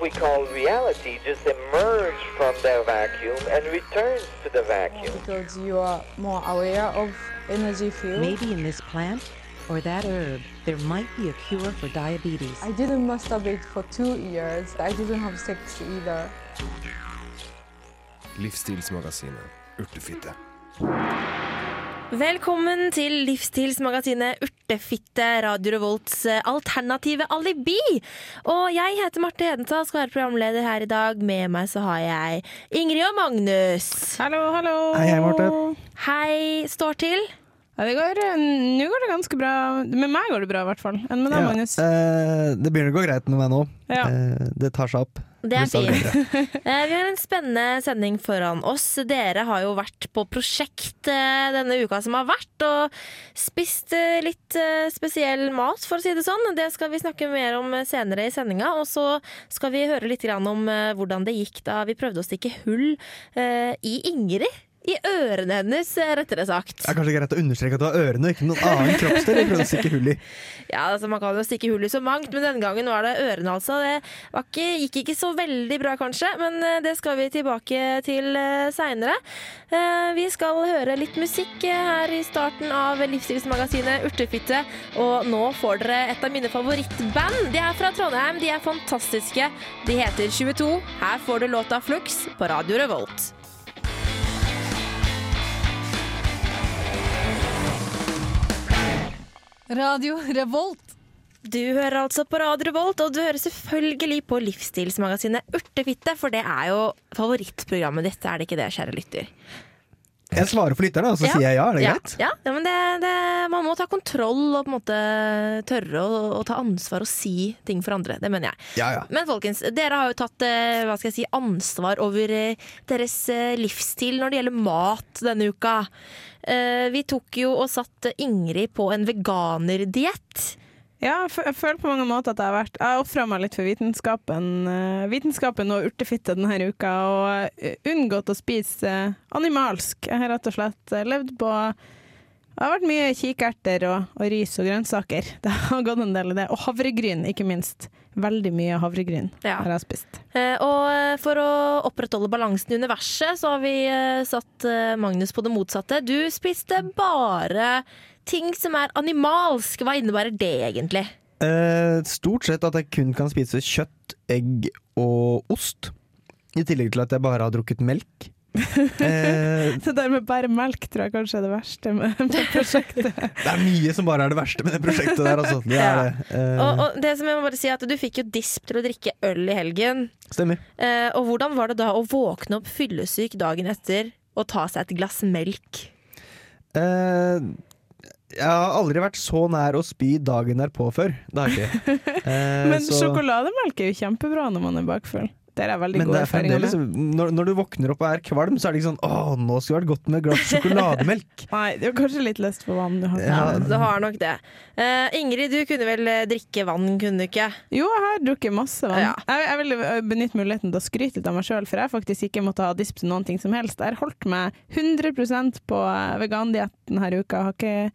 we call reality just emerge from their vacuum and returns to the vacuum. because you are more aware of energy field. Maybe in this plant or that herb, there might be a cure for diabetes. I didn't masturbate for two years. I didn't have sex either. Livsstilsmagasinet Urtefitte. Velkommen til livsstilsmagasinet Urtefitte, Radio Revolts eh, alternative alibi. Og jeg heter Marte Hedenstad, skal være programleder her i dag. Med meg så har jeg Ingrid og Magnus. Hallo, hallo. Hei, hei, Marte. Hei, står til. Ja, det går, eh, Nå går det ganske bra. Med meg går det bra, i hvert fall. Enn med deg, Ja, Magnus? eh, det begynner å gå greit med meg nå. Ja. Eh, det tar seg opp. Det er fint. Eh, Vi har en spennende sending foran oss. Dere har jo vært på prosjekt eh, denne uka som har vært, og spist eh, litt spesiell mat, for å si det sånn. Det skal vi snakke mer om senere i sendinga. Og så skal vi høre litt om hvordan det gikk da vi prøvde å stikke hull i Ingrid. I ørene hennes, eh, rettere sagt. Det er kanskje greit å understreke at det var ørene, ikke noen annen kroppsdel prøvde å stikke hull i. Ja, altså Man kan jo stikke hull i så mangt, men denne gangen var det ørene, altså. Det var ikke, gikk ikke så veldig bra, kanskje, men eh, det skal vi tilbake til uh, seinere. vi skal høre litt musikk eh, her i starten av livsstilsmagasinet Urtefitte. Og nå får dere et av mine favorittband. De er fra Trondheim, de er fantastiske. De heter 22. Her får du låta Flux på Radio Revolt. Radio Revolt. Du hører altså på Radio Revolt, og du hører selvfølgelig på livsstilsmagasinet Urtefitte, for det er jo favorittprogrammet ditt, er det ikke det, kjære lytter? Jeg svarer for lytterne, og så Ja. sier jeg ja. Er det ja, greit? Ja, ja men det, det, man må ta kontroll og på en måte tørre å, å ta ansvar og si ting for andre. Det mener jeg. Ja, ja. Men folkens, dere har jo tatt eh, hva skal jeg si, ansvar over eh, deres eh, livsstil når det gjelder mat denne uka. Vi tok jo og satt Ingrid på en veganerdiett. Ja, jeg føler på mange måter at jeg har vært Jeg har ofra meg litt for vitenskapen, eh, vitenskapen og urtefitte denne uka, og eh, unngått å spise eh, animalsk. Jeg har rett og slett levd på Det har vært mye kikerter og, og ris og grønnsaker. Det har gått en del i det. Og havregryn, ikke minst. Veldig mye havregryn Ja. har jeg spist. Eh, Og for å opprettholde balansen i universet, så har vi eh, satt eh, Magnus på det motsatte. Du spiste bare ting som er animalsk. Hva innebærer det egentlig? Eh, stort sett at jeg kun kan spise kjøtt, egg og ost. I tillegg til at jeg bare har drukket melk. Eh, Det der med bare melk tror jeg kanskje er det verste med, med prosjektet. det er mye som bare er det verste med det prosjektet der, altså. Det er det. Eh, Og, og det som jeg må bare si er at Du fikk jo disp til å drikke øl i helgen. Stemmer. Eh, og hvordan var det da å våkne opp fyllesyk dagen etter og ta seg et glass melk? Eh, jeg har aldri vært så nær å spy dagen derpå før. Det har jeg ikke. Eh, Men så- sjokolademelk er jo kjempebra når man er bakfull. Det er veldig Men er erfaringer fremdeles med. når, når du våkner opp og er kvalm, så er det ikke sånn Å, nå skulle det vært godt med et glass sjokolademelk. Nei, du har kanskje litt lyst på vann. Du har. Ja. Du har nok det. Uh, Ingrid, du kunne vel eh, drikke vann, kunne du ikke? Jo, jeg har drukket masse vann. Ja. Jeg, jeg vil øh, benytte muligheten til å skryte litt av meg sjøl, for jeg faktisk ikke måttet ha disp til noen ting som helst. Jeg har holdt meg 100% på vegandietten her denne uka. Har ikke,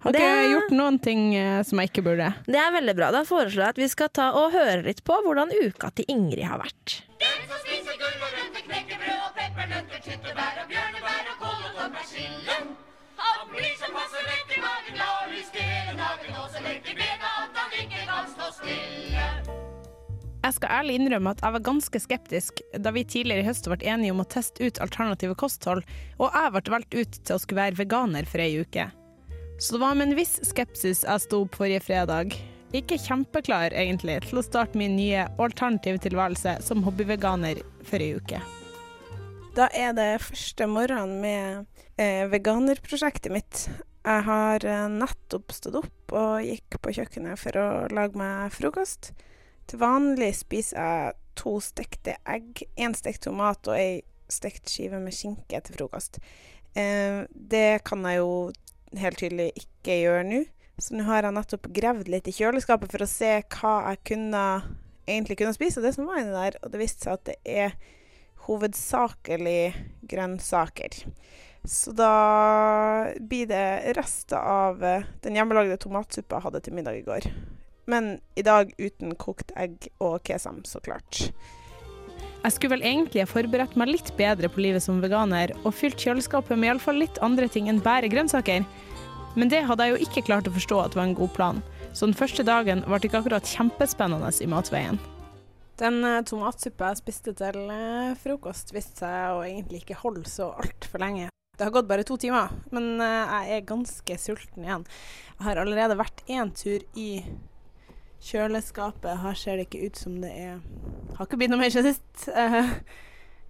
har Det- ikke gjort noen ting eh, som jeg ikke burde. Det er veldig bra. Da foreslår jeg at vi skal ta og høre litt på hvordan uka til Ingrid har vært. Den som spiser gulrøtter, knekkebrød og peppernøtter, tyttebær og bjørnebær og kål og persille. Han blir så passe lett i magen, la lyske hele dagen, og så lett i bena at han ikke kan stå stille. Jeg skal ærlig innrømme at jeg var ganske skeptisk da vi tidligere i høst ble enige om å teste ut alternative kosthold, og jeg ble valgt ut til å skulle være veganer for ei uke. Så det var med en viss skepsis jeg sto opp forrige fredag. Ikke kjempeklar egentlig til å starte min nye alternative tilværelse som hobbyveganer for ei uke. Da er det første morgenen med eh, veganerprosjektet mitt. Jeg har eh, nettopp stått opp og gikk på kjøkkenet for å lage meg frokost. Til vanlig spiser jeg to stekte egg, én stekt tomat og ei stekt skive med skinke til frokost. Eh, det kan jeg jo helt tydelig ikke gjøre nå. Så nå har jeg nettopp gravd litt i kjøleskapet for å se hva jeg kunne, egentlig kunne spise, det som var inni der. Og det viste seg at det er hovedsakelig grønnsaker. Så da blir det rester av eh, den hjemmelagde tomatsuppa jeg hadde til middag i går. Men i dag uten kokt egg og kesam, så klart. Jeg skulle vel egentlig ha forberedt meg litt bedre på livet som veganer, og fylt kjøleskapet med iallfall litt andre ting enn bare grønnsaker. Men det hadde jeg jo ikke klart å forstå at var en god plan, så den første dagen ble ikke akkurat kjempespennende i matveien. Den uh, tomatsuppa jeg spiste til eh, frokost, viste seg å egentlig ikke holde så altfor lenge. Det har gått bare to timer, men eh, jeg er ganske sulten igjen. Jeg har allerede vært én tur i kjøleskapet. Her ser det ikke ut som det er Har ikke blitt noe mer siden. Eh,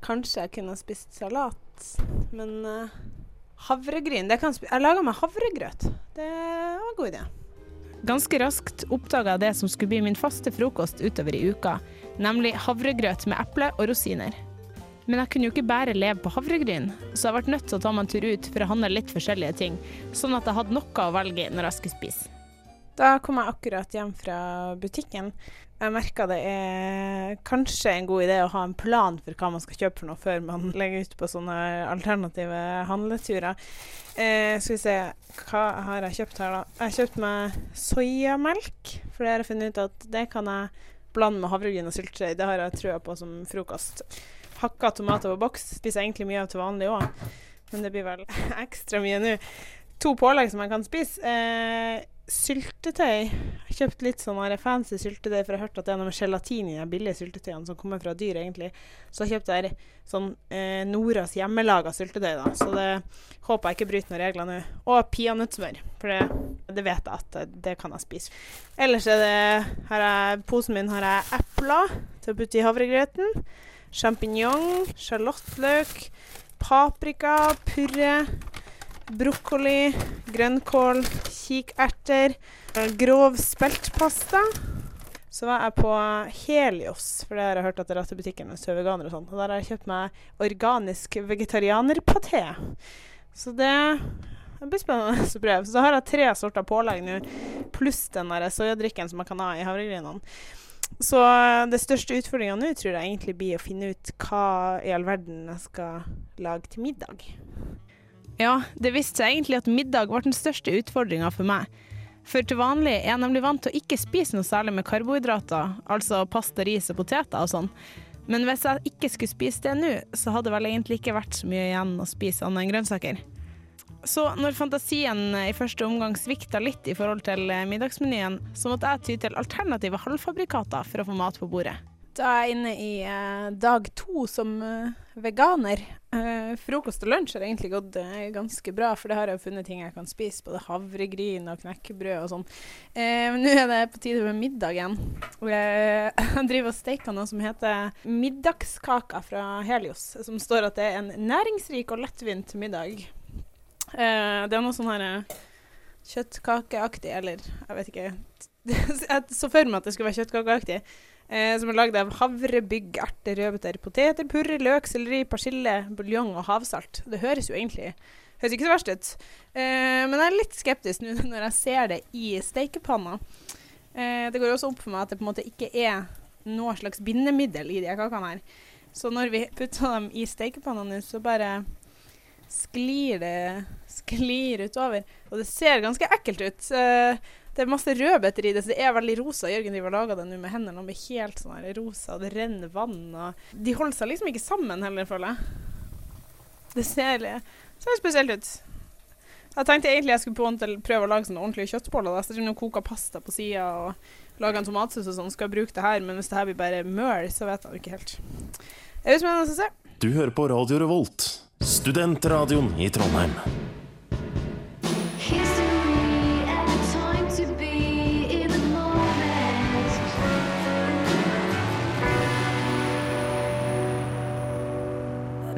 kanskje jeg kunne ha spist salat, men eh, havregryn kan Jeg laga meg havregrøt. Det var en god idé. Ganske raskt oppdaga jeg det som skulle bli min faste frokost utover i uka, nemlig havregrøt med eple og rosiner. Men jeg kunne jo ikke bare leve på havregryn, så jeg ble nødt til å ta meg en tur ut for å handle litt forskjellige ting, sånn at jeg hadde noe å velge i når jeg skulle spise. Da kom jeg akkurat hjem fra butikken. Jeg merka det er kanskje en god idé å ha en plan for hva man skal kjøpe for noe før man legger ut på sånne alternative handleturer. Eh, skal vi se, hva har jeg kjøpt her, da? Jeg har kjøpt meg soyamelk, for det har jeg funnet ut at det kan jeg blande med havregryn og syltetøy. Det har jeg trua på som frokost. Hakka tomater på boks spiser jeg egentlig mye av til vanlig òg, men det blir vel ekstra mye nå. To pålegg som jeg kan spise. Eh, syltetøy. Jeg har kjøpt litt sånn fancy syltetøy, for jeg har hørt at det er noe med gelatin i de billige syltetøyene som kommer fra dyr, egentlig. Så jeg kjøpte jeg sånn eh, Noras hjemmelaga syltetøy, da. Så det håper jeg ikke bryter noen regler nå. Og peanøttsmør, for det, det, vet jeg at det, det, kan jeg spise. Ellers er det har jeg, Posen min har jeg epler til å putte i havregrøten. Sjampinjong, sjalottløk, paprika, purre brokkoli, grønnkål, kikerter, grov speltpasta. Så var jeg på Helios, for det har jeg hørt at det er rett i butikken hos veganere og sånn. Og der har jeg kjøpt meg organisk vegetarianerpaté. Så det, det blir spennende å prøve. Så har jeg tre sorter pålegg nå, pluss den der soyadrikken som man kan ha i havregrynene. Så det største utfordringa nå tror jeg egentlig blir å finne ut hva i all verden jeg skal lage til middag. Ja, det viste seg egentlig at middag var den største utfordringa for meg. For til vanlig er jeg nemlig vant til å ikke spise noe særlig med karbohydrater, altså pasta, ris og poteter og sånn. Men hvis jeg ikke skulle spise det nå, så hadde det vel egentlig ikke vært så mye igjen å spise annet enn grønnsaker. Så når fantasien i første omgang svikta litt i forhold til middagsmenyen, så måtte jeg ty til alternative halvfabrikater for å få mat på bordet. Da er jeg inne i eh, dag to som eh, veganer. Eh, frokost og lunsj har egentlig gått uh, ganske bra, for det har jeg funnet ting jeg kan spise. Både havregryn og knekkebrød og sånn. Uh, men nå er det på tide med middagen. Jeg, driver og steker noe som heter middagskaka fra Helios. Som står at det er en næringsrik og lettvint middag. Det er noe sånn her kjøttkakeaktig, eller jeg vet ikke. Jeg så for meg at det skulle være kjøttkakeaktig. Eh, som er lagd av havrebygg, erter, rødbeter, poteter, purre, løk, selleri, persille, buljong og havsalt. Det høres jo egentlig høres ikke så verst ut. Eh, men jeg er litt skeptisk nå når jeg ser det i stekepanna. Eh, det går også opp for meg at det på en måte ikke er noe slags bindemiddel i de kakene her. Så når vi putter dem i stekepanna nå, så bare sklir det sklir utover. Og det ser ganske ekkelt ut. Eh, det er masse rødbeter i det, så det er veldig rosa. Jørgen driver lager det nå med hendene. Og blir helt sånn her rosa, det renner vann. Og de holder seg liksom ikke sammen heller, føler jeg. Det ser, ser spesielt ut. Jeg tenkte egentlig jeg skulle prøve å lage sånne ordentlige kjøttboller. Så jeg koker pasta på sida og lager en tomatsaus og sånn. Skal jeg bruke det her, men hvis det her blir bare møl, så vet jeg ikke helt. Det er spennende å se. Du hører på Radio Revolt, studentradioen i Trondheim.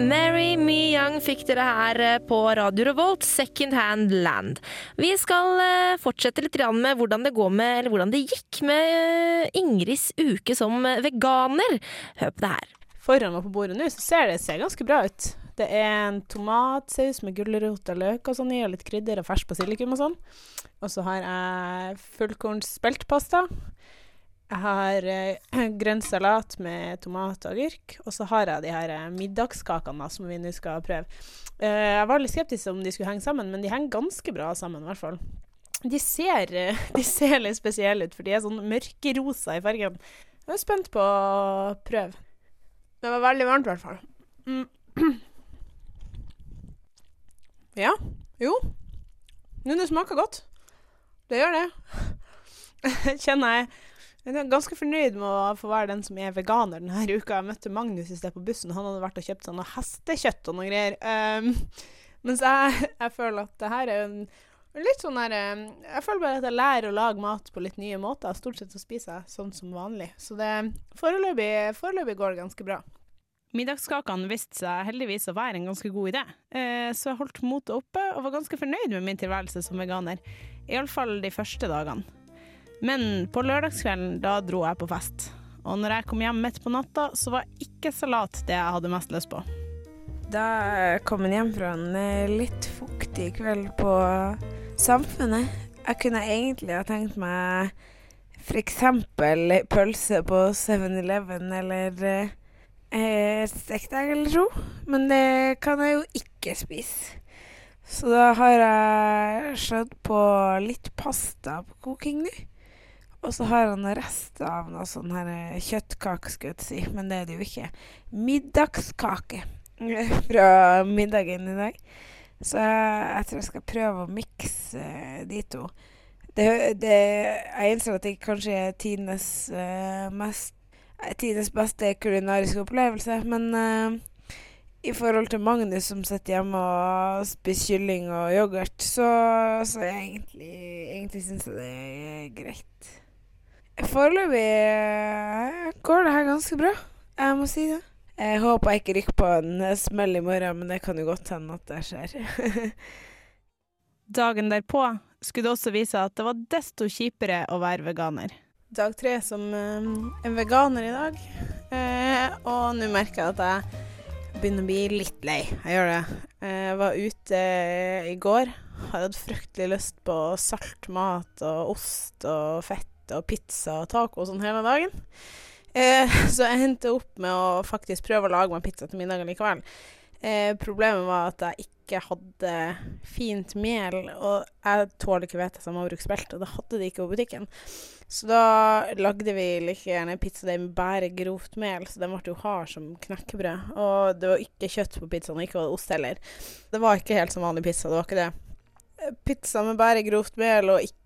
Mary Me Young fikk dere her eh, på Radio Revolt, Second Hand Land. Vi skal eh, fortsette litt med hvordan det, går med, eller hvordan det gikk med eh, Ingrids uke som veganer. Hør på det her. Foran meg på bordet nå så ser det ser ganske bra ut. Det er en tomatsaus med gulrot og løk og sånn i, og litt krydder og fersk basilikum og sånn. Og så har jeg fullkorns speltpasta. Jeg har eh, grønn salat med tomat og agurk, og så har jeg de her eh, middagskakene som vi nå skal prøve. Eh, jeg var litt skeptisk om de skulle henge sammen, men de henger ganske bra sammen, i hvert fall. de ser, eh, de ser litt spesielle ut, for de er sånn mørkerosa i fargen. Jeg er spent på å prøve. Det var veldig varmt, i hvert fall. Mm. Ja. Jo. Nå, det smaker godt. Det gjør det. Kjenner jeg jeg er ganske fornøyd med å få være den som er veganer denne uka. Jeg møtte Magnus i sted på bussen. Han hadde vært og kjøpt seg noe hestekjøtt og noe greier. Um, mens jeg, jeg føler at det her er en litt sånn her um, Jeg føler bare at jeg lærer å lage mat på litt nye måter. Stort sett så spiser jeg sånn som vanlig. Så det foreløpig, foreløpig går det ganske bra. Middagskakene viste seg heldigvis å være en ganske god idé, eh, så jeg holdt motet oppe og var ganske fornøyd med min tilværelse som veganer. Iallfall de første dagene. Men på lørdagskvelden, da dro jeg på fest. Og når jeg kom hjem midt på natta, så var ikke salat det jeg hadde mest lyst på. Da kom jeg hjem fra en eh, litt fuktig kveld på Samfunnet Jeg kunne egentlig ha tenkt meg f.eks. pølse på 7-Eleven eller eh, stekt egg eller to, men det kan jeg jo ikke spise. Så da har jeg slått på litt pasta på koking nå. Og så har han rester av noe sånn her eh, kjøttkake, skulle jeg si, men det er det jo ikke. Middagskake fra middagen i dag. Så jeg, tror jeg skal prøve å mikse eh, de to. Det, det, jeg innser at det kanskje er tidenes uh, mest Tidenes beste kulinariske opplevelse, men uh, i forhold til Magnus som sitter hjemme og spiser kylling og yoghurt, så, så jeg egentlig, egentlig syns jeg det er greit. Foreløpig eh, går det her ganske bra. Jeg må si det. Jeg håper jeg ikke rykker på en smell i morgen, men det kan jo godt hende at det skjer. Dagen derpå skulle det også vise at det var desto kjipere å være veganer. Dag tre som eh, en veganer i dag, eh, og nå merker jeg at jeg begynner å bli litt lei. Jeg gjør det. Jeg var ute i går, har hatt fryktelig lyst på salt mat og ost og fett og pizza og taco og sånn hele dagen. Eh, så jeg endte opp med å faktisk prøve å lage meg pizza til middagen likevel. Eh, problemet var at jeg ikke hadde fint mel, og jeg tåler ikke hvete som spelt, og det hadde de ikke på butikken. Så da lagde vi like gjerne pizzadeig med bare grovt mel, så den ble jo hard som knekkebrød. Og det var ikke kjøtt på pizzaen, og ikke var det ost heller. Det var ikke helt som vanlig pizza, det var ikke det. Pizza med bare grovt mel og ikke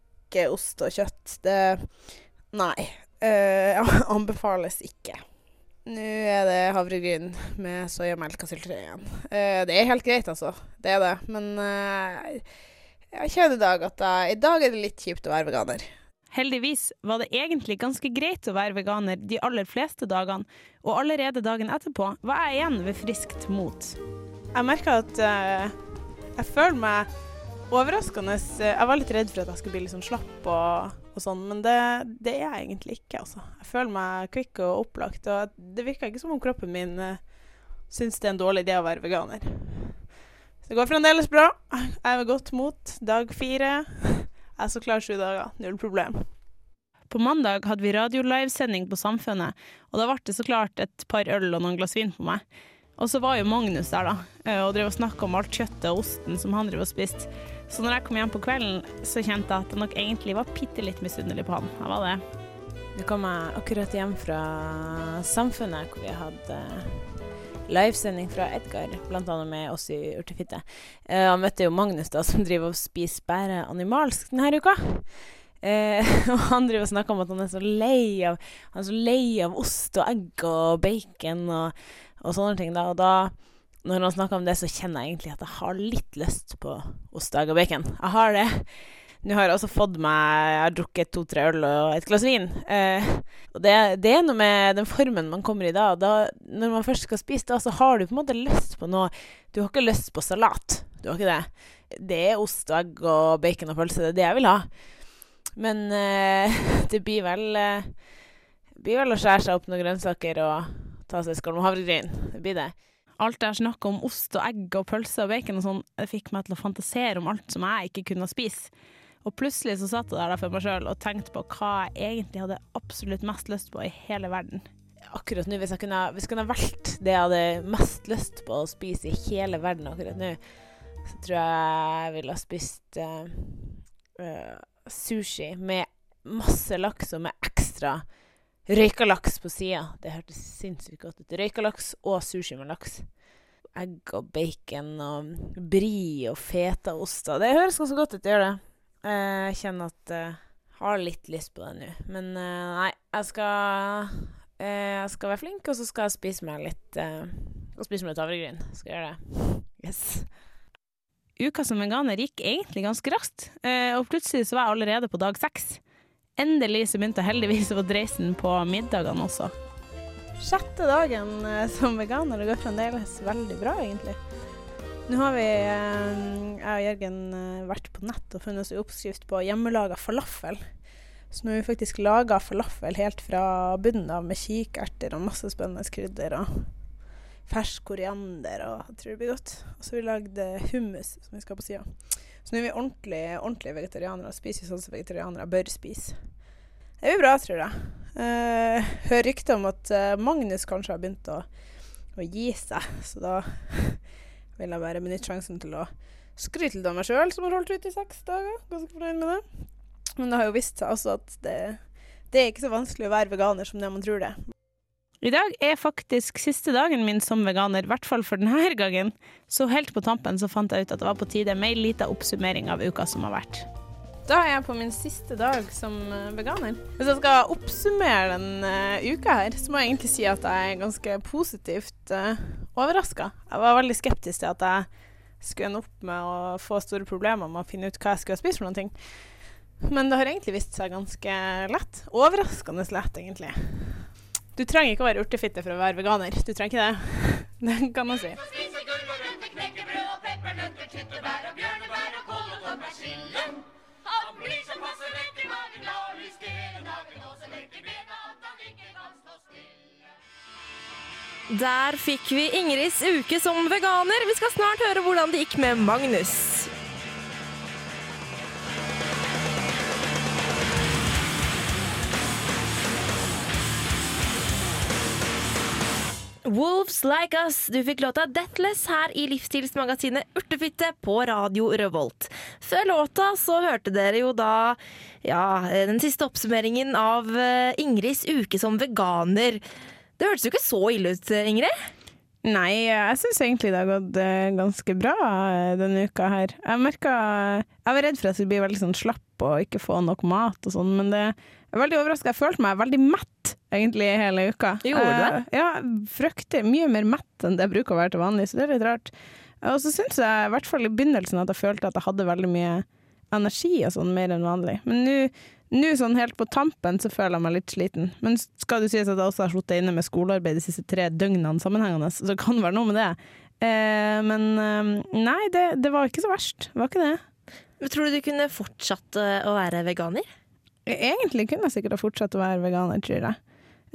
ost og kjøtt, det Nei. Eh, anbefales ikke. Nå er det havregryn med soyamelk og syltetøy igjen. Uh, det er helt greit, altså. Det er det. Men uh, jeg kjenner i dag at jeg, i dag er det litt kjipt å være veganer. Heldigvis var det egentlig ganske greit å være veganer de aller fleste dagene, og allerede dagen etterpå var jeg igjen ved friskt mot. Jeg merka at uh, jeg føler meg overraskende Jeg var litt redd for at jeg skulle bli litt sånn slapp og, og sånn, men det, det er jeg egentlig ikke, altså. Jeg føler meg kvikk og opplagt, og det virker ikke som om kroppen min uh, syns det er en dårlig idé å være veganer. Så det går fremdeles bra. Jeg er ved godt mot. Dag fire. Jeg er så klar sju dager. Null problem. På mandag hadde vi radiolivesending på Samfunnet, og da ble det så klart et par øl og noen glass vin på meg. Og så var jo Magnus der, da, eh, og drev og snakka om alt kjøttet og osten som han drev og spiste. Så når jeg kom hjem på kvelden, så kjente jeg at jeg nok egentlig var bitte litt misunnelig på han. Jeg var det. Nå kom jeg akkurat hjem fra Samfunnet, hvor vi hadde livesending fra Edgar, annet med oss i Urtefitte. Eh, han møtte jo Magnus, da, som driver og spiser bare animalsk denne uka. Eh, og han driver og snakker om at han er så lei av Han er så lei av ost og egg og bacon og, og sånne ting. da, Og da når han snakker om det, så kjenner jeg egentlig at jeg har litt lyst på ost, egg og bacon. Jeg har det. Nå har jeg også fått meg Jeg har drukket to-tre øl og et glass vin. Eh, og det, det, er noe med den formen man kommer i da. da. Når man først skal spise, da, så har du på en måte lyst på noe Du har ikke lyst på salat. Du har ikke det. Det er ost og bacon og pølse. Det er det jeg vil ha. Men eh, det blir vel eh, blir vel å skjære seg opp noen grønnsaker og ta seg en skål med havregryn. Det blir det. Alt det her snakket om ost og egg og pølse og bacon og sånn, det fikk meg til å fantasere om alt som jeg ikke kunne spise. Og plutselig så satt jeg der for meg sjøl og tenkte på hva jeg egentlig hadde absolutt mest lyst på i hele verden. Akkurat nå, hvis jeg kunne, jeg kunne valgt det jeg hadde mest lyst på å spise i hele verden akkurat nå, så tror jeg jeg ville ha spist uh, uh, sushi med masse laks og med ekstra røyka laks på sida. Det hørtes sinnssykt godt ut. Røyka laks og sushi med laks. Egg og bacon og brie og feta og Det høres ganske godt ut, det gjør det. Eh, Jeg kjenner at jeg har litt lyst på det nå. Men eh, nei, jeg skal eh, Jeg skal være flink, og så skal jeg spise meg litt eh, Og spise meg litt havregryn. Skal gjøre det. Yes. Uka som veganer gikk egentlig ganske raskt, eh, og plutselig så var jeg allerede på dag seks. Endelig så begynte jeg heldigvis å få dreisen på middagene også. Sjette dagen eh, som veganer, det går fremdeles veldig bra, egentlig. Nå har vi, eh, jeg og Jørgen, eh, vært på nett og funnet oss en oppskrift på hjemmelaga falafel. Så nå har vi faktisk laga falafel helt fra bunnen av med kikerter og masse spennende krydder og fersk koriander og jeg tror det blir godt. Og så har vi lagd hummus som vi skal på sida. Så nå er vi ordentlig, ordentlige vegetarianere og spiser sånn som vegetarianere bør spise. Det blir bra, tror jeg. Uh, hører rykter om at eh, Magnus kanskje har begynt å, å gi seg, så da vil jeg bare benytte sjansen til å skryte litt av meg sjøl, som har holdt ut i seks dager. Ganske fornøyd med det. Men det har jo vist seg også at det, det er ikke så vanskelig å være veganer som det man tror det. I dag er faktisk siste dagen min som veganer, i hvert fall for denne gangen. Så helt på tampen så fant jeg ut at det var på tide med ei lita oppsummering av uka som har vært. Da er jeg på min siste dag som eh, veganer. Hvis jeg skal oppsummere den uh, uka her, så må jeg egentlig si at jeg er ganske positivt uh, overraska. Jeg var veldig skeptisk til at jeg skulle ende opp med å få store problemer med å finne ut hva jeg skulle spise for noen ting. Men det har egentlig vist seg ganske lett. Overraskende lett, egentlig. Du trenger ikke å være urtefitte for å være veganer. Du trenger ikke det. Det kan man si. Der fikk vi Ingrids uke som veganer. Vi skal snart høre hvordan det gikk med Magnus. Wolves Like Us. Du fikk låta Deathless her i livsstilsmagasinet Urtefitte på Radio Revolt. Før låta så hørte dere jo da ja, den siste oppsummeringen av eh, Ingrids uke som veganer. Det hørtes jo ikke så ille ut, Ingrid? Nei, jeg syns egentlig det har gått eh, ganske bra eh, denne uka her. Jeg merka Jeg var redd for at jeg skulle bli veldig sånn slapp og ikke få nok mat og sånn, men det veldig overraska. Jeg følte meg veldig mett egentlig hele uka. Gjorde du det? Uh, ja, frykter mye mer mett enn det jeg bruker å være til vanlig, så det er litt rart. Og så syns jeg, i hvert fall i begynnelsen, at jeg følte at jeg hadde veldig mye energi og sånn, mer enn vanlig. Men nå sånn helt på tampen så føler jeg meg litt sliten. Men skal det sies at jeg også har sittet inne med skolearbeid de siste tre døgnene sammenhengende, så det kan være noe med det. Eh, men eh, nei, det, det var ikke så verst. Det var ikke det. Tror du du kunne fortsatt eh, å være veganer? Egentlig kunne jeg sikkert ha fortsatt å være veganer, tror jeg.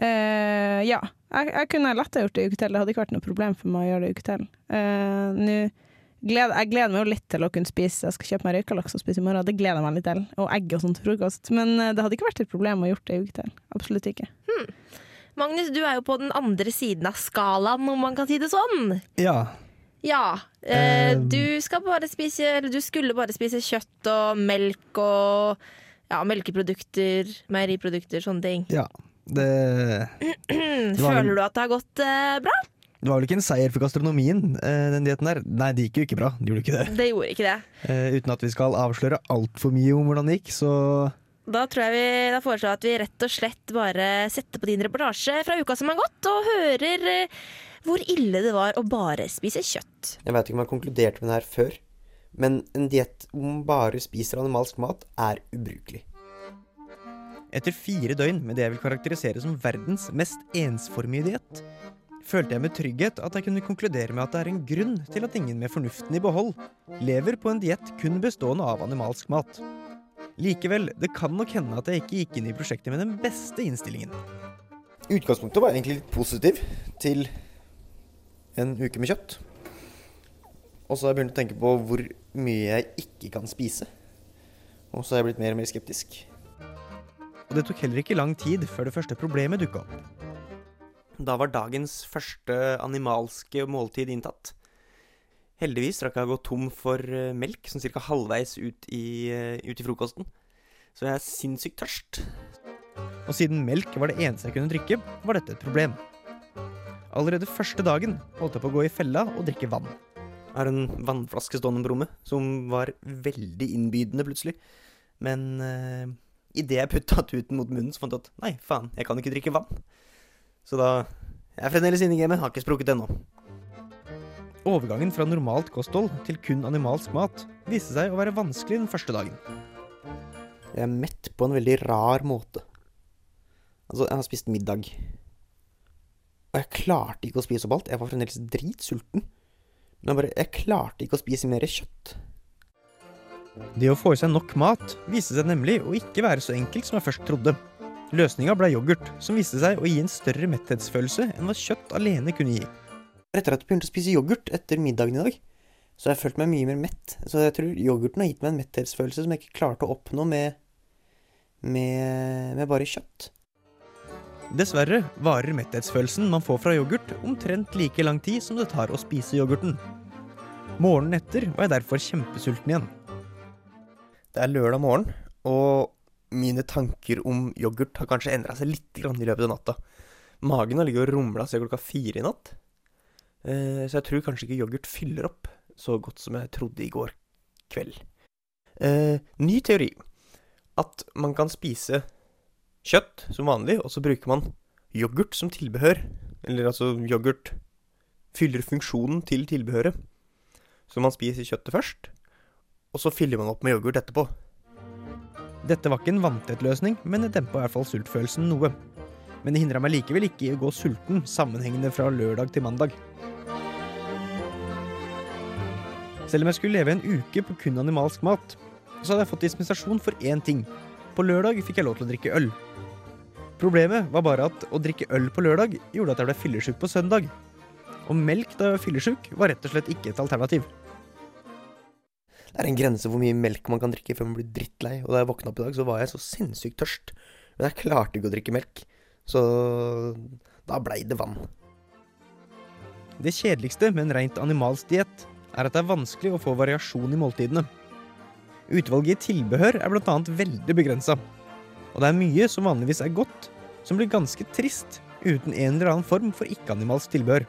Uh, ja. Jeg, jeg kunne lett ha gjort det i uke til. Det hadde ikke vært noe problem for meg å gjøre det i uke til. Uh, nå gled, jeg gleder meg jo litt til å kunne spise Jeg skal kjøpe meg røykalaks og spise i morgen. Det gleder jeg meg litt til. Og egg og sånt til frokost. Men eh, det hadde ikke vært et problem å gjort det i uke til. Absolutt ikke. Magnus, du er jo på den andre siden av skalaen, om man kan si det sånn. Ja. Ja. Eh, Eh, du skal bare spise Eller du skulle bare spise kjøtt og melk og ja, melkeprodukter, meieriprodukter, sånne ting. ja. Det, var Føler du at det har gått eh, bra? det var vel ikke en seier for gastronomien, eh, den dietten der. Nei, det gikk jo ikke bra. Det gjorde ikke det. Det gjorde ikke det. Eh, uten at vi skal avsløre altfor mye om hvordan det gikk, så Da tror jeg vi, da foreslår jeg at vi rett og slett bare setter på din reportasje fra uka som har gått, og hører eh, hvor ille det var å bare spise kjøtt. Jeg veit ikke om jeg har konkludert med det her før, men en diett hvor man bare spiser animalsk mat, er ubrukelig. Etter fire døgn med det jeg vil karakterisere som verdens mest ensformige diett, følte jeg med trygghet at jeg kunne konkludere med at det er en grunn til at ingen med fornuften i behold lever på en diett kun bestående av animalsk mat. Likevel, det kan nok hende at jeg ikke gikk inn i prosjektet med den beste innstillingen. Utgangspunktet var egentlig litt positiv til en uke med kjøtt. Og så har jeg begynt å tenke på hvor mye jeg ikke kan spise. Og så er jeg blitt mer og mer skeptisk. Og det tok heller ikke lang tid før det første problemet dukka opp. Da var dagens første animalske måltid inntatt. Heldigvis rakk jeg å gå tom for eh, melk sånn cirka halvveis ut i, eh, ut i frokosten. Så jeg er sinnssykt tørst. Og siden melk var det eneste jeg kunne drikke, var dette et problem. Allerede første dagen holdt jeg på å gå i fella og drikke vann. Har en vannflaske stående på rommet, som var veldig innbydende plutselig. Men uh, idet jeg putta tuten mot munnen, så fant jeg at nei, faen, jeg kan ikke drikke vann. Så da Jeg er fremdeles inne i gamet, har ikke sprukket ennå. Overgangen fra normalt kosthold til kun animalsk mat viste seg å være vanskelig den første dagen. Jeg er mett på en veldig rar måte. Altså, jeg har spist middag. Og jeg klarte ikke å spise opp alt. Jeg var fremdeles dritsulten. Men jeg bare Jeg klarte ikke å spise mer kjøtt. Det å få i seg nok mat viste seg nemlig å ikke være så enkelt som jeg først trodde. Løsninga ble yoghurt, som viste seg å gi en større metthetsfølelse enn hva kjøtt alene kunne gi. Etter at jeg begynte å spise yoghurt etter middagen i dag, så har jeg følt meg mye mer mett. Så jeg tror yoghurten har gitt meg en metthetsfølelse som jeg ikke klarte å oppnå med, med, med bare kjøtt. Dessverre varer metthetsfølelsen man får fra yoghurt omtrent like lang tid som det tar å spise yoghurten. Morgenen etter var jeg derfor kjempesulten igjen. Det er lørdag morgen, og mine tanker om yoghurt har kanskje endra seg litt i løpet av natta. Magen har ligget og rumla siden klokka fire i natt. Eh, så jeg tror kanskje ikke yoghurt fyller opp så godt som jeg trodde i går kveld. Eh, ny teori. At man kan spise kjøtt som vanlig, og så bruker man yoghurt som tilbehør. Eller altså, yoghurt fyller funksjonen til tilbehøret. Så man spiser kjøttet først, og så fyller man opp med yoghurt etterpå. Dette var ikke en vanntett løsning, men det dempa i hvert fall sultfølelsen noe. Men det hindra meg likevel ikke i å gå sulten sammenhengende fra lørdag til mandag. Selv om jeg skulle leve en uke på kun animalsk mat, så hadde jeg fått dispensasjon for én ting. På lørdag fikk jeg lov til å drikke øl. Problemet var bare at å drikke øl på lørdag gjorde at jeg ble fyllesyk på søndag. Og melk da jeg var fyllesyk var rett og slett ikke et alternativ. Det er en grense hvor mye melk man kan drikke før man blir drittlei. Og da jeg våkna opp i dag, så var jeg så sinnssykt tørst. Men jeg klarte ikke å drikke melk. Så da blei det vann. Det kjedeligste med en rent animalsk diett er at det er vanskelig å få variasjon i måltidene. Utvalget i tilbehør er bl.a. veldig begrensa. Og det er mye som vanligvis er godt, som blir ganske trist uten en eller annen form for ikke-animalsk tilbehør.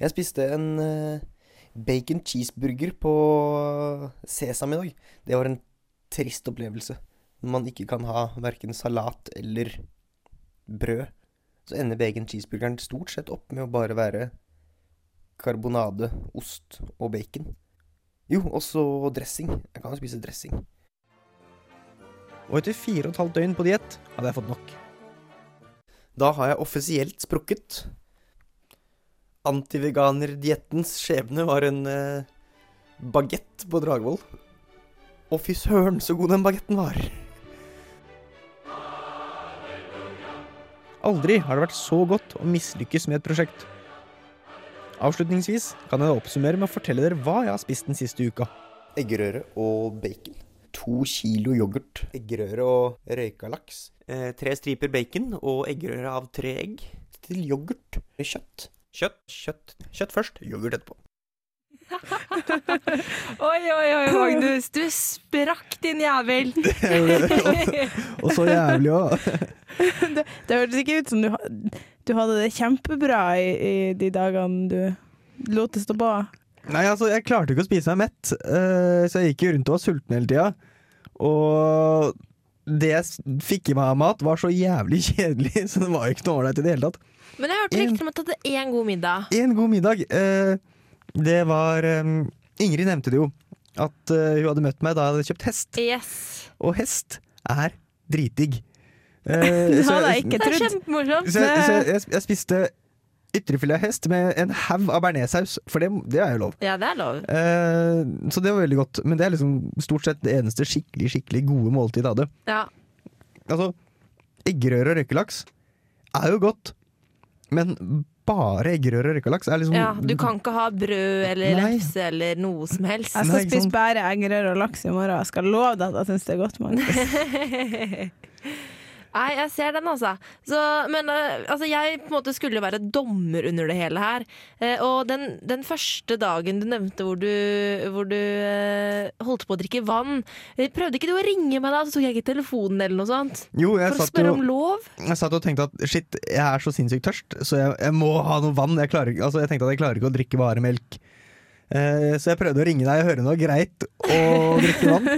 Jeg spiste en uh, bacon cheeseburger på Sesam i dag. Det var en trist opplevelse. Når man ikke kan ha verken salat eller brød, så ender bacon cheeseburgeren stort sett opp med å bare være karbonade, ost og bacon. Jo, også dressing. Jeg kan jo spise dressing. Og etter fire og et halvt døgn på diett hadde jeg fått nok. Da har jeg offisielt sprukket. Antiveganerdiettens skjebne var en eh, bagett på Dragvoll. Å, fy søren, så god den bagetten var! Aldri har det vært så godt å mislykkes med et prosjekt. Avslutningsvis kan jeg oppsummere med å fortelle dere hva jeg har spist den siste uka. Eggerøre og bacon. To kilo yoghurt. Eggerøre og røyka laks. Eh, tre striper bacon og eggerøre av tre egg. Til yoghurt. Kjøtt. Kjøtt, kjøtt, kjøtt først, yoghurt etterpå. Oi, oi, oi, Magnus. Du sprakk, din jævel. Og så jævlig òg. det, det hørtes ikke ut som du, du hadde det kjempebra i, i de dagene du lot det stå på. Nei, altså, jeg klarte ikke å spise meg mett, uh, så jeg gikk jo rundt og var sulten hele tida. Og det jeg fikk i meg av mat, var så jævlig kjedelig, så det var jo ikke noe ålreit i det hele tatt. Men jeg hørte rykter om at du hadde én god middag. En god middag. Eh, det var eh, Ingrid nevnte det jo, at eh, hun hadde møtt meg da jeg hadde kjøpt hest. Yes. Og hest er dritdigg. Det hadde jeg ikke Det trodd. Så, jeg, så jeg, jeg spiste ytrefilet av hest med en haug av bearnéssaus, for det, det er jo lov. Ja, det er lov. Eh, så det var veldig godt. Men det er liksom stort sett det eneste skikkelig skikkelig gode måltidet jeg hadde. Ja. Altså, eggerøre og røykelaks er jo godt, men bare eggerøre og røykelaks er liksom ja. Du kan ikke ha brød eller Nei. lefse eller noe som helst. Jeg skal Nei, spise bare eggerøre og laks i morgen. Jeg skal love deg at jeg syns det er godt. Magnus. Nei, jeg ser den, altså. Så, men eh, altså, jeg på en måte skulle være dommer under det hele her. Eh, og den, den første dagen du nevnte hvor du, hvor du eh, holdt på å drikke vann, prøvde ikke du å ringe meg da, så tok jeg ikke telefonen eller noe sånt? Jo, jeg For å spørre om lov? Jeg satt og tenkte at shit, jeg er så sinnssykt tørst, så jeg, jeg må ha noe vann. Jeg, klarer, altså, jeg tenkte at jeg klarer ikke å drikke bare melk. Eh, så jeg prøvde å ringe deg og høre noe greit å drikke vann.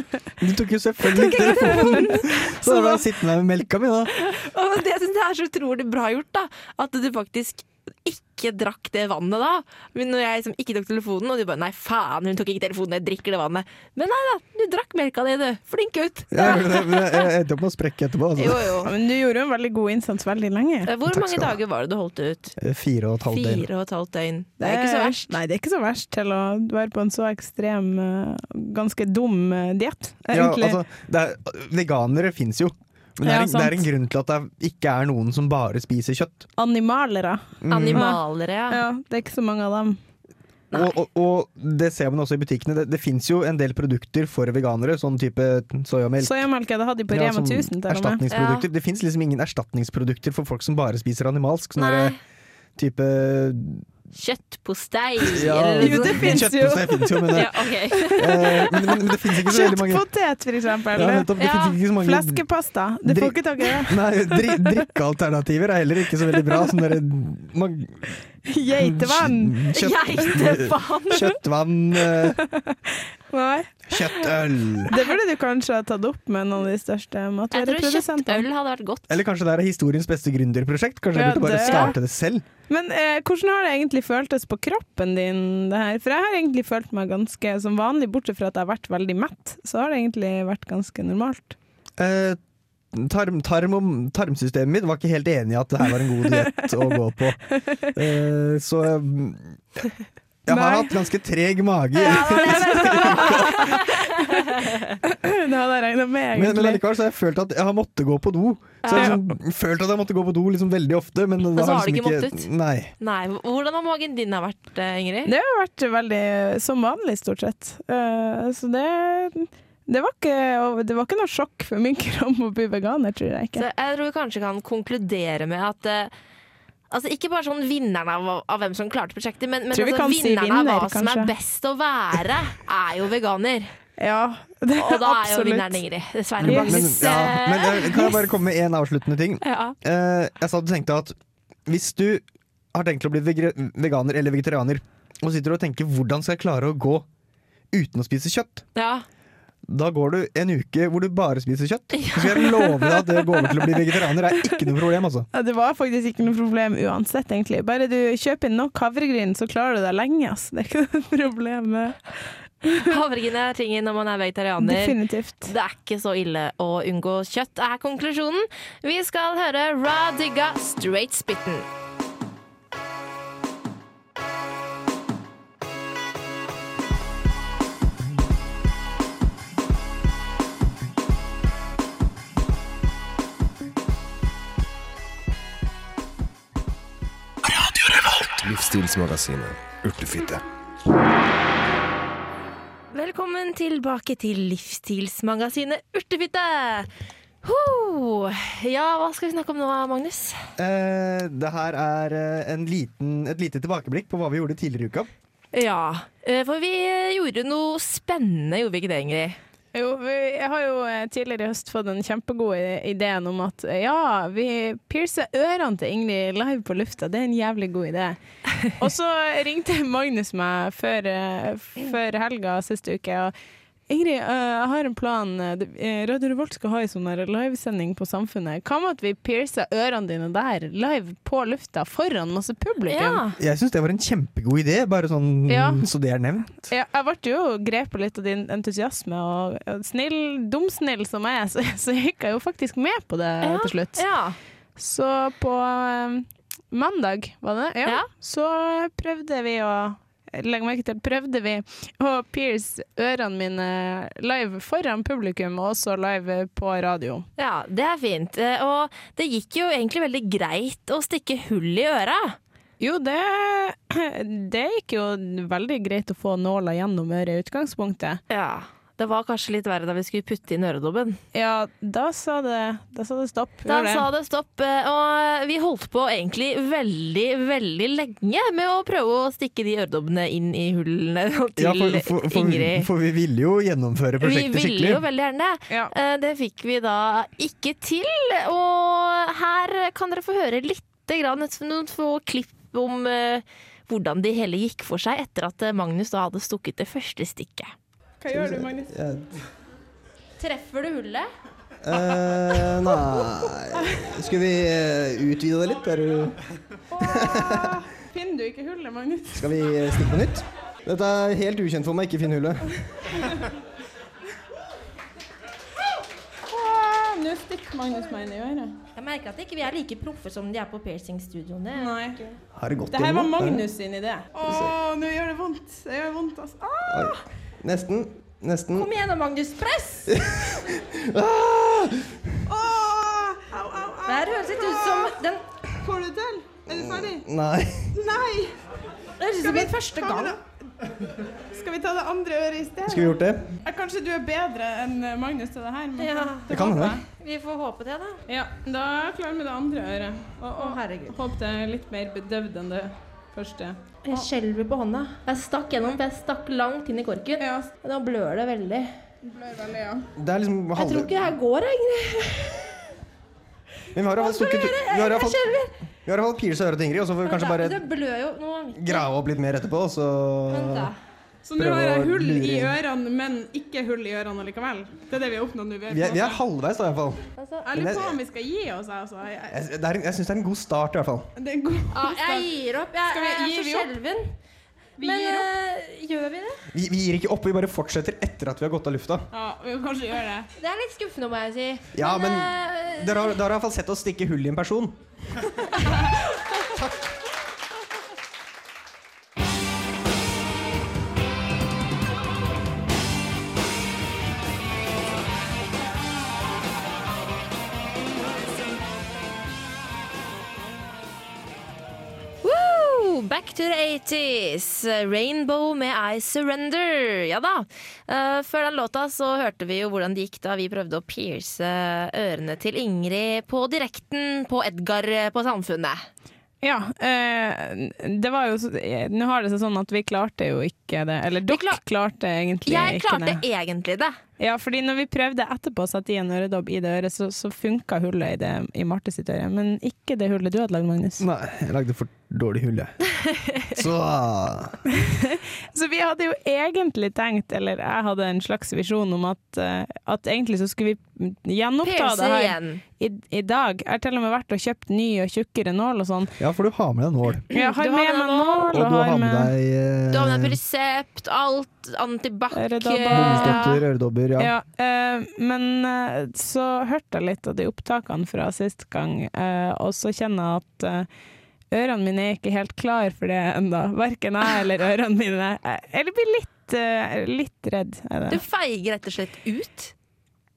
Du tok jo selvfølgelig ikke telefonen! Så da ble jeg sittende med melka mi, da. Og det syns jeg er så utrolig bra gjort, da. At du faktisk ikke drakk det vannet da. Men når jeg liksom ikke tok telefonen, og de bare nei, faen, hun tok ikke telefonen, jeg drikker det vannet. Men nei da, du drakk melka di, du. Flink gutt. Jeg, jeg, jeg, jeg endte opp med å sprekke etterpå. Altså. Jo, jo. Ja, Men du gjorde jo en veldig god innsats veldig lenge. Eh, Hvor Takk mange dager var det du holdt ut? Eh, Fire og et halvt døgn. Fire og et halvt døgn. Det er ikke så verst. Nei, det er ikke så verst til å være på en så ekstrem, eh, ganske dum diett, egentlig. Ja, altså, det er, veganere fins jo. Men det er, en, det er en grunn til at det ikke er noen som bare spiser kjøtt. Animalere. Mm. Animalere, ja. Ja, det er ikke så mange av dem. Og, og, og det ser man også i butikkene. Det, det fins jo en del produkter for veganere, sånn type soyamelk. Soyamelk det hadde de på Ja, Rema sånn 1000 til og med. erstatningsprodukter. Det fins liksom ingen erstatningsprodukter for folk som bare spiser animalsk. Sånn type Kjøttpostei. ja, Jo, det fins jo. Kjøttpostei finnes jo, men, Ja, okay. eh, men, men, men det fins ikke så veldig mange Kjøttpotet, for eksempel. ja, nettopp, det Ja, ikke så mange Fleskepasta. Det får ikke tak i det. Nei, dri, drikkealternativer er heller ikke så veldig bra. Sånn derre man- Geitevann. Kjøtt, Geitevann. kjøttvann, eh, Nei. kjøttøl. Det burde du kanskje ha tatt opp med noen av de største matvareprodusentene. kjøttøl hadde vært godt. Eller kanskje det er historiens beste gründerprosjekt? Kanskje Ja, jeg burde bare det- starte det selv? Men eh, hvordan har det egentlig føltes på kroppen din, det her? For jeg har egentlig følt meg ganske som vanlig, bortsett fra at jeg har vært veldig mett. Så har det egentlig vært ganske normalt. Eh, tarm, tarm og, tarmsystemet mitt var ikke helt enig i at det her var en god diett å gå på. Uh, så jeg har Nei. hatt ganske treg mage. det hadde jeg regna med, Men, men egentlig. allikevel så har jeg følt at jeg har måttet gå på do. Så jeg har liksom, følt at jeg måtte gå på do liksom veldig ofte. Men, men så har liksom du ikke måttet? Nei. Nei, Hvordan har magen din har vært, eh, Ingrid? Det har vært veldig som vanlig, stort sett. Uh, så det det var, ikke, det var ikke noe sjokk for min kropp å bli veganer, tror jeg Så ikke. jeg tror vi kanskje kan konkludere med at eh, Altså Ikke bare sånn vinneren av, av hvem som klarte prosjektet, men, men altså, vinneren si vinneren av hva hva som er best å være, er jo veganer. Ja, det, Og da er jo absolutt. vinneren Ingrid. Dessverre. Yes. Men, ja, Eh, men kan jeg bare komme med en avsluttende ting? ja. Uh, jeg sa du tenkte at hvis du har tenkt å bli veganer eller vegetarianer, og sitter og tenker hvordan skal jeg klare å gå uten å spise kjøtt, ja. Da går du en uke hvor du bare spiser kjøtt. Så skal jeg love deg at det å gå over til å bli vegetarianer er ikke noe problem. altså. Ja, det var faktisk ikke noe problem uansett, egentlig. Bare du kjøper inn nok havregryn, så klarer du deg lenge. Altså. Det er ikke noe problem. Havregryn er tingen når man er vegetarianer. Definitivt. Det er ikke så ille å unngå kjøtt, er konklusjonen. Vi skal høre Radiga Straight Spitten. Livsstilsmagasinet Urtefitte. Velkommen tilbake til livsstilsmagasinet Urtefitte. Ho! Ja, hva skal vi snakke om nå, Magnus? Eh, det her er eh, en liten, et lite tilbakeblikk på hva vi gjorde tidligere i uka. Ja, eh, for vi gjorde noe spennende, gjorde vi ikke det, Ingrid? Jo, vi, jeg har jo eh, tidligere i høst fått den kjempegode ideen om at eh, ja, vi piercer ørene til Ingrid live på lufta. Det er en jævlig god idé. Og så ringte Magnus meg før, eh, før helga siste uke. og Ingrid, eh, jeg har en plan. Det- eh, Radio Revolt skal ha en sånn livesending på Samfunnet. Hva med at vi piercer ørene dine der, live på lufta, foran masse publikum? Ja. Jeg syns det var en kjempegod idé, bare sånn Ja. så det er nevnt. Ja, jeg ble jo grepet litt av din entusiasme, og snill, dumsnill som jeg er, så, så gikk jeg jo faktisk med på det Ja, til slutt. Ja. Så på eh, mandag, var det? Ja. Ja. Så prøvde vi å Legg merke til, prøvde vi å pierce ørene mine live foran publikum, og også live på radio. ja, det er fint. Eh, Og det gikk jo egentlig veldig greit å stikke hull i øra. Jo, det, det gikk jo veldig greit å få nåla gjennom øret i utgangspunktet. Ja. Det var kanskje litt verre da vi skulle putte inn øredobben. Ja, da sa det, da sa det stopp. Da det. sa det stopp, eh, og vi holdt på egentlig veldig, veldig lenge med å prøve å stikke de øredobbene inn i hullene til Ja, for, for, for, Ingrid. for vi ville jo gjennomføre prosjektet Vi prosjektet ville skikkelig. jo veldig gjerne. Ja. Det fikk vi da ikke til. Og her kan dere få høre litt grann, noen få klipp om eh, hvordan det hele gikk for seg etter at eh, Magnus da hadde stukket det første stikket. Hva gjør du, Magnus? Treffer du hullet? Eh, nei Skal vi eh, utvide det litt? Er du Finner du ikke hullet, Magnus? Skal vi stikke på nytt? Dette er helt ukjent for meg, ikke finn hullet. Åh, Nå stikker Magnus meg inn i øret. Jeg merker at ikke vi er like proffe som de er på piercingstudioene. Nei. Har det gått Det her var? Magnus sin idé. Å, nå gjør det vondt. Det gjør vondt, altså. Ah! Nesten. Nesten. Kom igjen Magnus. Press! Åh, au, au, au. Det her høres litt ut som den Får du det til? Er du ferdig? Nei. Nei! Det høres ut som min første gang. Skal vi ta det andre øret i stedet? Skal vi gjort det? Kanskje du er bedre enn eh, Magnus til det her? men Ja. Det kan hende. Vi får håpe det, da. Ja, da er jeg klar med det andre øret. Og, og Å, herregud. håp det er litt mer bedøvd enn det første. Jeg skjelver på hånda. Jeg stakk gjennom, for jeg stakk langt inn i korken. Ja, Og da blør det veldig. blør veldig, ja. Det er liksom Jeg tror ikke det her går, egentlig. Men vi har iallfall stukket Vi har iallfall piercet øret til Ingrid, og så får vi kanskje bare grave opp litt mer etterpå, og så Vent, da. Så nå har jeg hull i ørene, men ikke hull i ørene likevel. Det er det vi har oppnådd nå. Vi vi er halvveis, da, iallfall. Altså, Jeg lurer på om vi skal gi oss, altså. Jeg, jeg, Jeg, en- syns det er en god start, i hvert fall. det er god Ja, jeg gir opp. Jeg, Skal vi- jeg er så vi skjelven. Vi Men gir eh, gjør vi det? Vi, vi gir ikke opp, vi bare fortsetter etter at vi har gått av lufta. Ja, vi kan kanskje gjøre det. Det er litt skuffende, må jeg si. Ja, men eh, dere har, dere har iallfall sett oss stikke hull i en person. 80s. Rainbow med I Surrender. Ja da. Eh, før den låta så hørte vi jo hvordan det gikk da vi prøvde å pierce ørene til Ingrid på direkten på Edgar på Samfunnet. Ja, eh, det var jo så- eh, Nå har det seg sånn at vi klarte jo ikke det. Eller dere klarte egentlig det Jeg klarte egentlig det. Ja, fordi når vi prøvde etterpå å sette i en øredobb i det øret, så, så funka hullet i, det, i Marte sitt øre. Men ikke det hullet du hadde lagd, Magnus. Nei, jeg lagde for dårlig hull, jeg. Så Så vi hadde jo egentlig tenkt, eller jeg hadde en slags visjon om at, eh, at egentlig så skulle vi gjenoppta Pierce det her igjen. i, i dag. Jeg har til og med vært og kjøpt ny og tjukkere nål og sånn. Ja, for du har med deg nål. Jeg har med meg nål, Og du har med deg eh, Du har med deg Perisept, alt, antibac Øredobber. bomullsdotter, øredobber, ja. Ja, eh, men eh, så hørte jeg litt av de opptakene fra sist gang, eh, og så kjenner jeg at eh, ørene mine er ikke helt klar for det ennå. Verken jeg eller ørene mine. Eller blir litt, eh, litt redd. Er Du feiger rett og slett ut.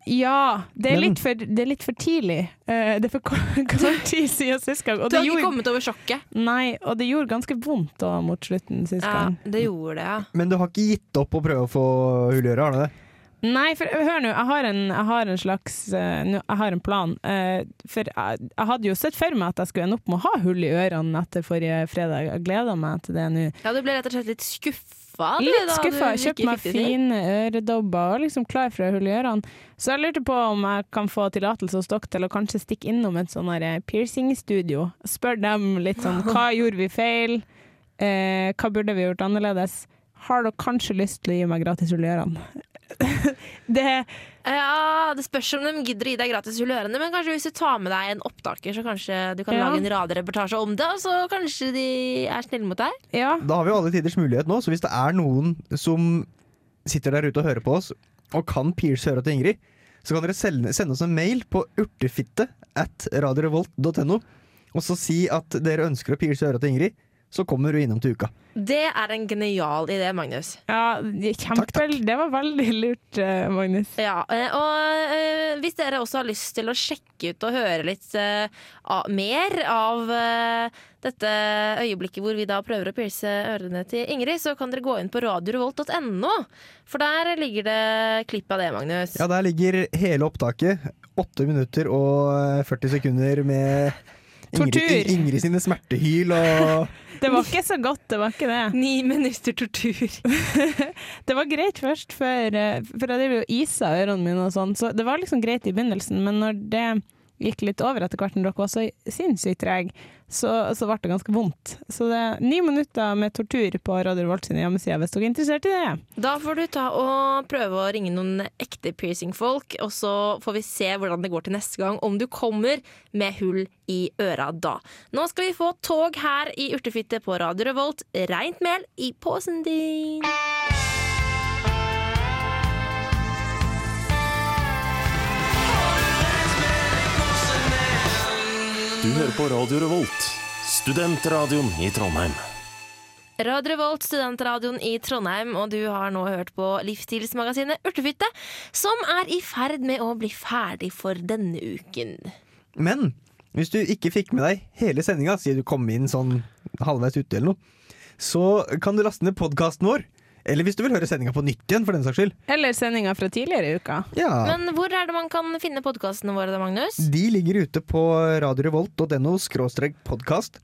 Ja, det er, Men- litt for, det er litt for tidlig. Eh, det er for kort, tid siden sist gang. Og Du har ikke gjorde, kommet over sjokket. nei, og det gjorde ganske vondt da mot slutten sist Ja, gang. det gjorde det, ja. Men du har ikke gitt opp å prøve å få hull i øret, har du det? Nei, for hør nå, jeg har en, jeg har en slags eh, Jeg har en plan. Eh, for jeg, jeg hadde jo sett for meg at jeg skulle ende opp med å ha hull i ørene etter forrige fredag. Jeg gleder meg til det nå. Ja, Du ble rett og slett litt skuffa? Litt skuffa. Kjøpt meg fine øredobber og liksom klar for å ha hull i ørene. Så jeg lurte på om jeg kan få tillatelse hos dere til å kanskje stikke innom et sånn eh, piercingstudio. Spør dem litt sånn hva gjorde vi feil, eh, hva burde vi gjort annerledes. Har dere kanskje lyst til å gi meg gratis hull i ørene? det Ja, Det spørs om de gidder å gi deg gratis hull i ørene, men kanskje hvis du tar med deg en opptaker, så kanskje du kan Ja. lage en radioreportasje om det, og så kanskje de er snille mot deg? Ja. Da har vi jo alle tiders mulighet nå, så hvis det er noen som sitter der ute og hører på oss, og kan pierce øra til Ingrid, så kan dere sende, oss en mail på urtefitte at radiorevolt.no, og så si at dere ønsker å pierce øra til Ingrid. Så kommer du innom til uka. Det er en genial idé, Magnus. Ja, kjempe, Det var veldig lurt, eh, Magnus. Ja, eh, og eh, hvis dere også har lyst til å sjekke ut og høre litt mer av dette øyeblikket hvor vi da prøver å pierce ørene til Ingrid, så kan dere gå inn på radiorevolt.no, for der ligger det klipp av det, Magnus. Ja, der ligger hele opptaket. Åtte minutter og 40 sekunder med Ingrid, Tortur. Ingrid sine smertehyl og Det var ikke så godt, det var ikke det. Ni minutter tortur. det var greit først, før, eh, for jeg driver jo isa ørene mine og sånn, så det var liksom greit i begynnelsen, men når det gikk litt over etter hvert, når dere var så sinnssykt trege, så, så ble det ganske vondt. Så det er ni minutter med tortur på Radio Revolt sine hjemmesider hvis dere er interessert i det. Da får du ta og prøve å ringe noen ekte piercing-folk, og så får vi se hvordan det går til neste gang, om du kommer med hull i øra da. Nå skal vi få tog her i Urtefitte på Radio Revolt. Reint mel i posen din. Du hører på Radio Revolt, studentradioen i Trondheim. Radio Revolt, studentradioen i Trondheim, og du har nå hørt på livsstilsmagasinet Urtefitte, som er i ferd med å bli ferdig for denne uken. Men hvis du ikke fikk med deg hele sendinga, siden du kom inn sånn halvveis ute eller noe, så kan du laste ned podkasten vår. Eller hvis du vil høre sendinga på nytt igjen, for den saks skyld. Eller sendinga fra tidligere i uka. Ja. Men hvor er det man kan finne podkastene våre da, Magnus? De ligger ute på radiorevolt.no skråstrek podkast,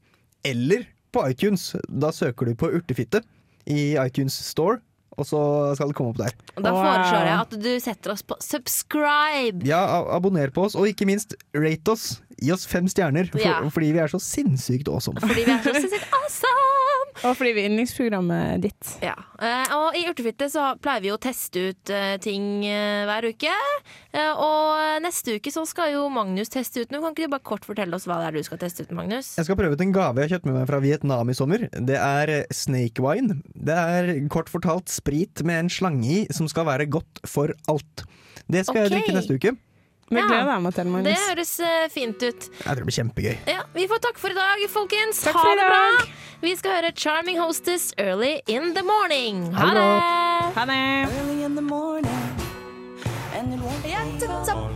eller på iTunes. Da søker du på Urtefitte i iTunes Store, og så skal det komme opp der. Og da foreslår jeg at du setter oss på subscribe. Ja, abonner på oss, og ikke minst rate oss. Gi oss fem stjerner, for, Ja. fordi vi er så sinnssykt awesome. Fordi vi er så sinnssykt awesome! Og fordi vi er yndlingsprogrammet ditt. Ja. Eh, og i Urtefitte så pleier vi å teste ut eh, ting eh, hver uke. Eh, og neste uke så skal jo Magnus teste ut noe. Kan ikke du bare kort fortelle oss hva det er du skal teste ut, Magnus? Jeg skal prøve ut en gave jeg har kjøpt med meg fra Vietnam i sommer. Det er snake wine. Det er kort fortalt sprit med en slange i som skal være godt for alt. Det skal okay. jeg drikke neste uke. Det Ja. gleder jeg meg til, Det høres eh, fint ut. Jeg tror det blir kjempegøy. Ja, Vi får takk for i dag, folkens. Takk ha det bra. Vi skal høre 'Charming Hostess Early in the Morning'. Ha Ha det det! Ha det! Early in the morning, and it won't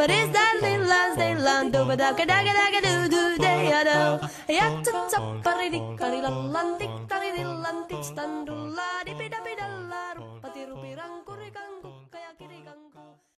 But is that little land, still land, do ba da ga da ga da ga do do day ya do. Ya ta ta pa ri di ka ri la lan di Tillan tikstan dulla, dipidapidalla, ruppati rupi rankuri kanku.